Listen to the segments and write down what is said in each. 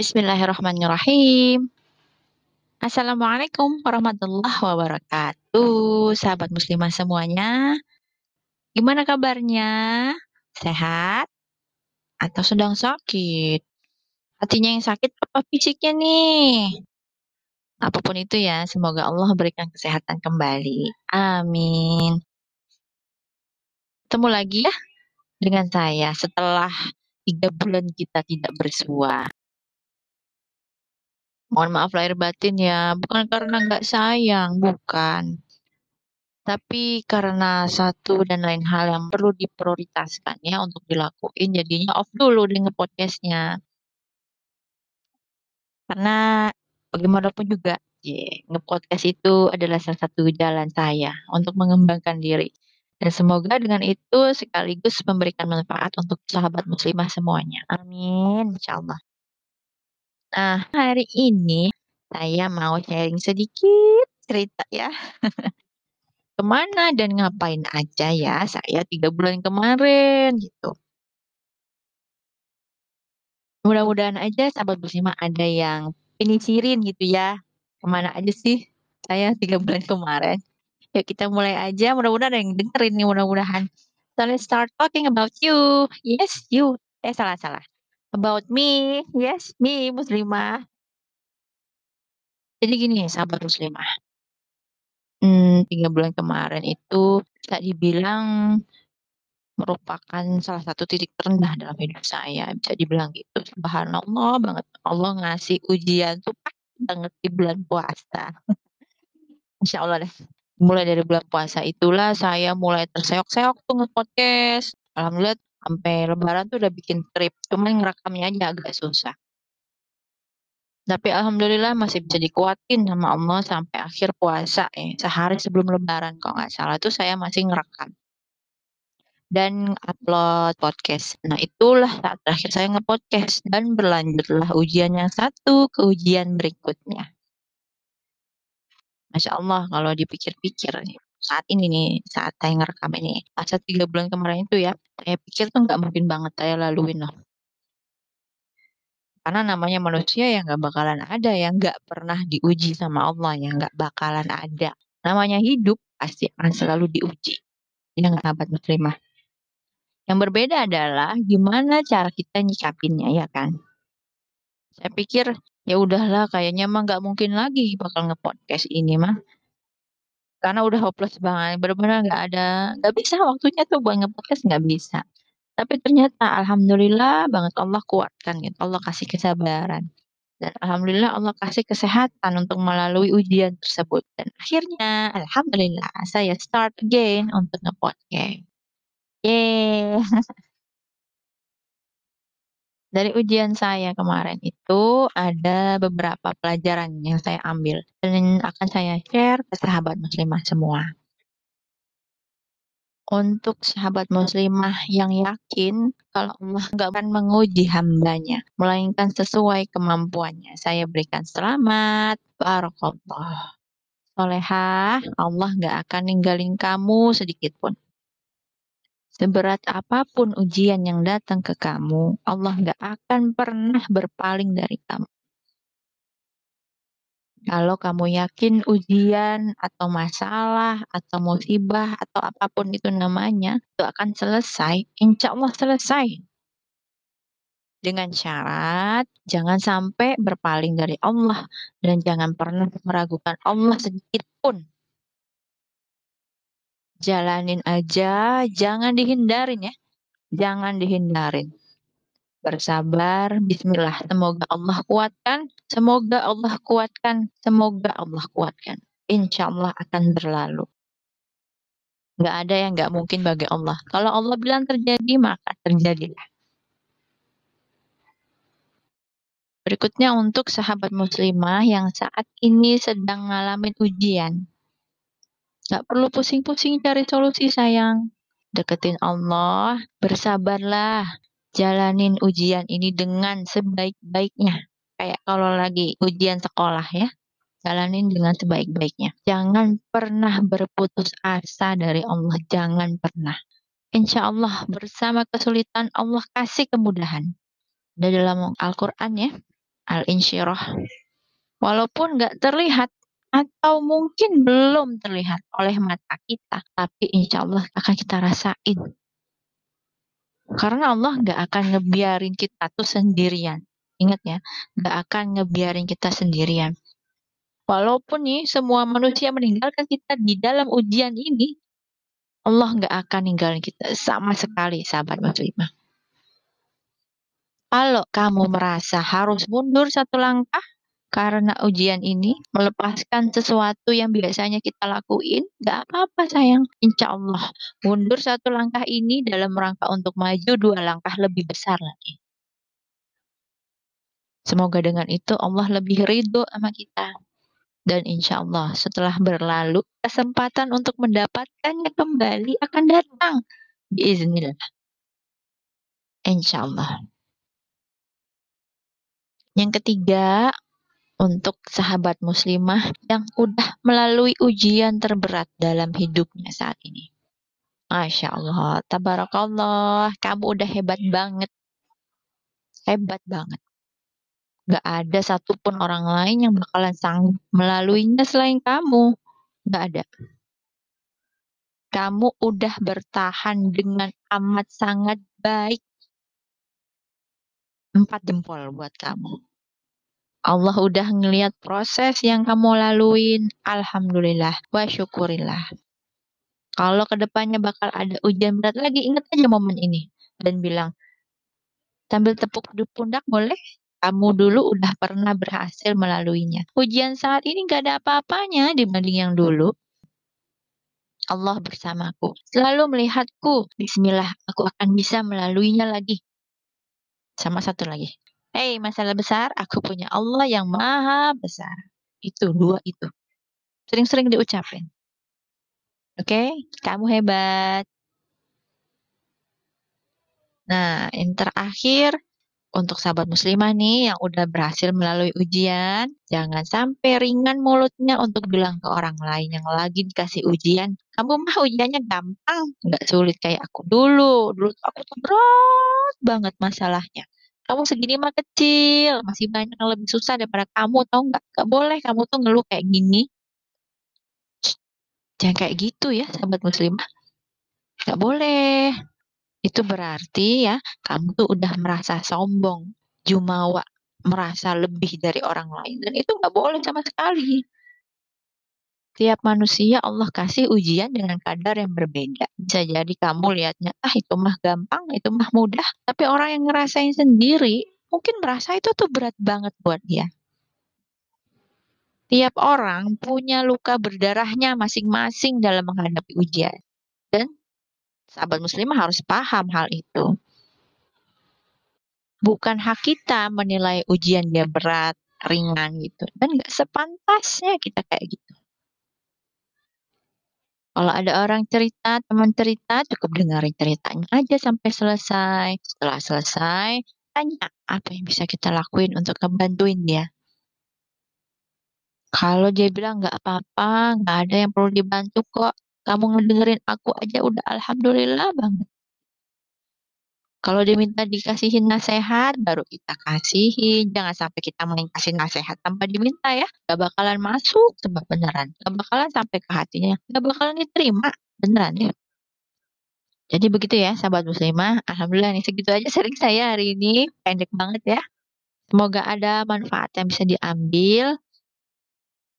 Bismillahirrahmanirrahim. Assalamualaikum warahmatullahi wabarakatuh. Sahabat muslimah semuanya. Gimana kabarnya? Sehat? Atau sedang sakit? Hatinya yang sakit apa fisiknya nih? Apa pun itu ya, semoga Allah berikan kesehatan kembali. Amin. Ketemu lagi ya dengan saya setelah tiga bulan kita tidak bersua. Mohon maaf lahir batin ya, bukan karena nggak sayang, bukan. Tapi karena satu dan lain hal yang perlu diprioritaskan ya untuk dilakuin, jadinya off dulu dengan podcastnya. Karena bagaimanapun juga, yeah, nge-podcast itu adalah salah satu jalan saya untuk mengembangkan diri. Dan semoga dengan itu sekaligus memberikan manfaat untuk sahabat muslimah semuanya. Amin, insya Allah. Nah, hari ini saya mau sharing sedikit cerita ya. Ke mana dan ngapain aja ya saya tiga bulan kemarin gitu. Mudah-mudahan aja sahabat bersama ada yang penisirin gitu ya. Ke mana aja sih saya tiga bulan kemarin. Yuk kita mulai aja, mudah-mudahan ada yang dengerin nih mudah-mudahan. So let's start talking about you. Yes, you. Eh salah-salah. About me. Yes, me muslimah. Jadi gini sahabat muslimah. Hmm, tiga bulan kemarin itu bisa dibilang merupakan salah satu titik terendah dalam hidup saya, bisa dibilang gitu. Subhanallah banget, Allah ngasih ujian tuh pas banget di bulan puasa. Masya Allah deh. Mulai dari bulan puasa itulah saya mulai terseok-seok tuh nge-podcast. Alhamdulillah sampai lebaran tuh udah bikin trip, cuman ngerekamnya aja agak susah. Tapi alhamdulillah masih bisa dikuatin sama Allah sampai akhir puasa ya. Sehari sebelum lebaran kalau nggak salah tuh saya masih ngerekam. Dan upload podcast. Nah itulah saat terakhir saya nge-podcast. Dan berlanjutlah ujian yang satu ke ujian berikutnya. Masya Allah kalau dipikir-pikir saat ini nih, saat saya ngerekam ini. Masa tiga bulan kemarin itu ya, saya pikir tuh nggak mungkin banget saya laluin loh. Karena namanya manusia yang nggak bakalan ada yang nggak pernah diuji sama Allah, yang nggak bakalan ada. Namanya hidup pasti akan selalu diuji. Ya nggak sahabat muslimah. Yang berbeda adalah gimana cara kita nyikapinnya ya kan. Saya pikir ya udahlah kayaknya mah nggak mungkin lagi bakal nge-podcast ini mah. Karena udah hopeless banget, benar-benar nggak ada, nggak bisa waktunya tuh buat nge-podcast nggak bisa. Tapi ternyata alhamdulillah banget Allah kuatkan gitu, Allah kasih kesabaran. Dan alhamdulillah Allah kasih kesehatan untuk melalui ujian tersebut. Dan akhirnya alhamdulillah saya start again untuk nge-podcast. Yeay. Dari ujian saya kemarin itu ada beberapa pelajaran yang saya ambil dan akan saya share ke sahabat muslimah semua. Untuk sahabat muslimah yang yakin kalau Allah nggak akan menguji hambanya, melainkan sesuai kemampuannya. Saya berikan selamat, barakallah. Solehah, Allah nggak akan ninggalin kamu sedikit pun. Seberat apa pun ujian yang datang ke kamu, Allah nggak akan pernah berpaling dari kamu. Kalau kamu yakin ujian atau masalah atau musibah atau apa pun itu namanya, itu akan selesai, insya Allah selesai. Dengan syarat jangan sampai berpaling dari Allah dan jangan pernah meragukan Allah sedikit pun jalanin aja, jangan dihindarin ya. Jangan dihindarin. Bersabar, bismillah. Semoga Allah kuatkan, semoga Allah kuatkan, semoga Allah kuatkan. Insya Allah akan berlalu. Gak ada yang gak mungkin bagi Allah. Kalau Allah bilang terjadi, maka terjadilah. Berikutnya untuk sahabat muslimah yang saat ini sedang ngalamin ujian. Gak perlu pusing-pusing cari solusi sayang. Deketin Allah, bersabarlah. Jalanin ujian ini dengan sebaik-baiknya. Kayak kalau lagi ujian sekolah ya. Jalanin dengan sebaik-baiknya. Jangan pernah berputus asa dari Allah. Jangan pernah. Insya Allah bersama kesulitan Allah kasih kemudahan. Ada dalam Al-Quran ya. Al-insyirah. Walaupun nggak terlihat atau mungkin belum terlihat oleh mata kita, tapi insya Allah akan kita rasain. Karena Allah nggak akan ngebiarin kita tuh sendirian. Ingat ya, nggak akan ngebiarin kita sendirian. Walaupun nih semua manusia meninggalkan kita di dalam ujian ini, Allah nggak akan ninggalin kita sama sekali, sahabat muslimah. Kalau kamu merasa harus mundur satu langkah karena ujian ini, melepaskan sesuatu yang biasanya kita lakuin, nggak apa-apa sayang. Insya Allah, mundur satu langkah ini dalam rangka untuk maju dua langkah lebih besar lagi. Semoga dengan itu Allah lebih ridho sama kita. Dan insya Allah setelah berlalu, kesempatan untuk mendapatkannya kembali akan datang. Biiznillah. Insya Allah. Yang ketiga, untuk sahabat muslimah yang udah melalui ujian terberat dalam hidupnya saat ini. Masya Allah, tabarakallah, kamu udah hebat banget. Hebat banget. Gak ada satupun orang lain yang bakalan sanggup melaluinya selain kamu. Gak ada. Kamu udah bertahan dengan amat sangat baik. Empat jempol buat kamu. Allah udah ngeliat proses yang kamu laluin. Alhamdulillah. Wa syukurillah. Kalau ke depannya bakal ada ujian berat lagi, ingat aja momen ini. Dan bilang, sambil tepuk di pundak boleh? Kamu dulu udah pernah berhasil melaluinya. Ujian saat ini gak ada apa-apanya dibanding yang dulu. Allah bersamaku. Selalu melihatku. Bismillah, aku akan bisa melaluinya lagi. Sama satu lagi. Hei, masalah besar, aku punya Allah yang maha besar. Itu, dua itu. Sering-sering diucapin. Oke, okay? kamu hebat. Nah, yang terakhir, untuk sahabat muslimah nih yang udah berhasil melalui ujian, jangan sampai ringan mulutnya untuk bilang ke orang lain yang lagi dikasih ujian, kamu mah ujiannya gampang, nggak sulit kayak aku dulu. Dulu aku tuh berat banget masalahnya. Kamu segini mah kecil, masih banyak yang lebih susah daripada kamu, tau nggak? Gak boleh kamu tuh ngeluh kayak gini. Jangan kayak gitu ya, sahabat muslimah. Gak boleh. Itu berarti ya, kamu tuh udah merasa sombong, jumawa, merasa lebih dari orang lain. Dan itu gak boleh sama sekali. Tiap manusia Allah kasih ujian dengan kadar yang berbeda. Bisa jadi kamu lihatnya, ah itu mah gampang, itu mah mudah. Tapi orang yang ngerasain sendiri, mungkin merasa itu tuh berat banget buat dia. Tiap orang punya luka berdarahnya masing-masing dalam menghadapi ujian. Dan Sahabat muslimah harus paham hal itu. Bukan hak kita menilai ujian dia berat, ringan gitu. Dan gak sepantasnya kita kayak gitu. Kalau ada orang cerita, teman cerita, cukup dengerin ceritanya aja sampai selesai. Setelah selesai, tanya apa yang bisa kita lakuin untuk ngebantuin dia. Kalau dia bilang nggak apa-apa, nggak ada yang perlu dibantu kok, kamu ngedengerin aku aja udah alhamdulillah banget. Kalau dia minta dikasihin nasehat, baru kita kasihin. Jangan sampai kita main kasih nasehat tanpa diminta ya. Gak bakalan masuk sebab beneran. Gak bakalan sampai ke hatinya. Gak bakalan diterima. Beneran ya. Jadi begitu ya sahabat muslimah. Alhamdulillah nih segitu aja sering saya hari ini. Pendek banget ya. Semoga ada manfaat yang bisa diambil.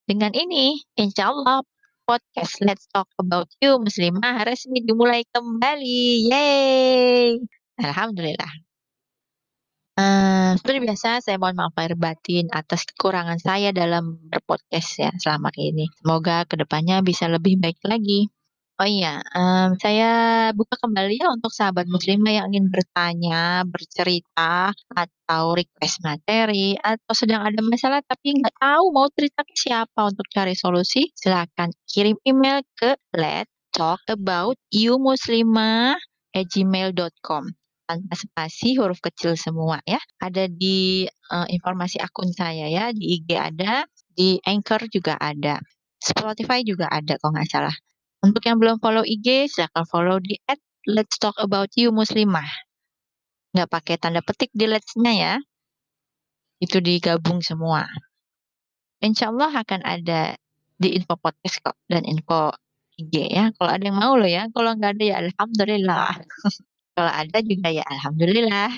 Dengan ini, insya Allah podcast Let's Talk About You Muslimah resmi dimulai kembali. Yeay! Alhamdulillah. Uh, seperti biasa, saya mohon maaf lahir batin atas kekurangan saya dalam berpodcast ya selama ini. Semoga ke depannya bisa lebih baik lagi. Oh iya, um, saya buka kembali ya untuk sahabat muslimah yang ingin bertanya, bercerita, atau request materi, atau sedang ada masalah tapi nggak tahu mau cerita ke siapa untuk cari solusi, silakan kirim email ke let's talk about you muslimah at gmail.com tanpa spasi huruf kecil semua ya. Ada di uh, informasi akun saya ya, di IG ada, di Anchor juga ada. Spotify juga ada kalau nggak salah. Untuk yang belum follow IG, silahkan follow di at Let's Talk About You Muslimah. Nggak pakai tanda petik di let's-nya ya. Itu digabung semua. Insyaallah akan ada di info podcast kok dan info IG ya, kalau ada yang mau loh ya, kalau nggak ada ya alhamdulillah. Kalau ada juga ya alhamdulillah.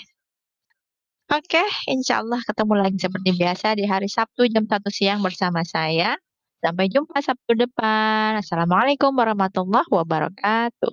Oke, insyaallah ketemu lagi seperti biasa di hari Sabtu jam 1.00 siang bersama saya. Sampai jumpa Sabtu depan. Assalamualaikum warahmatullahi wabarakatuh.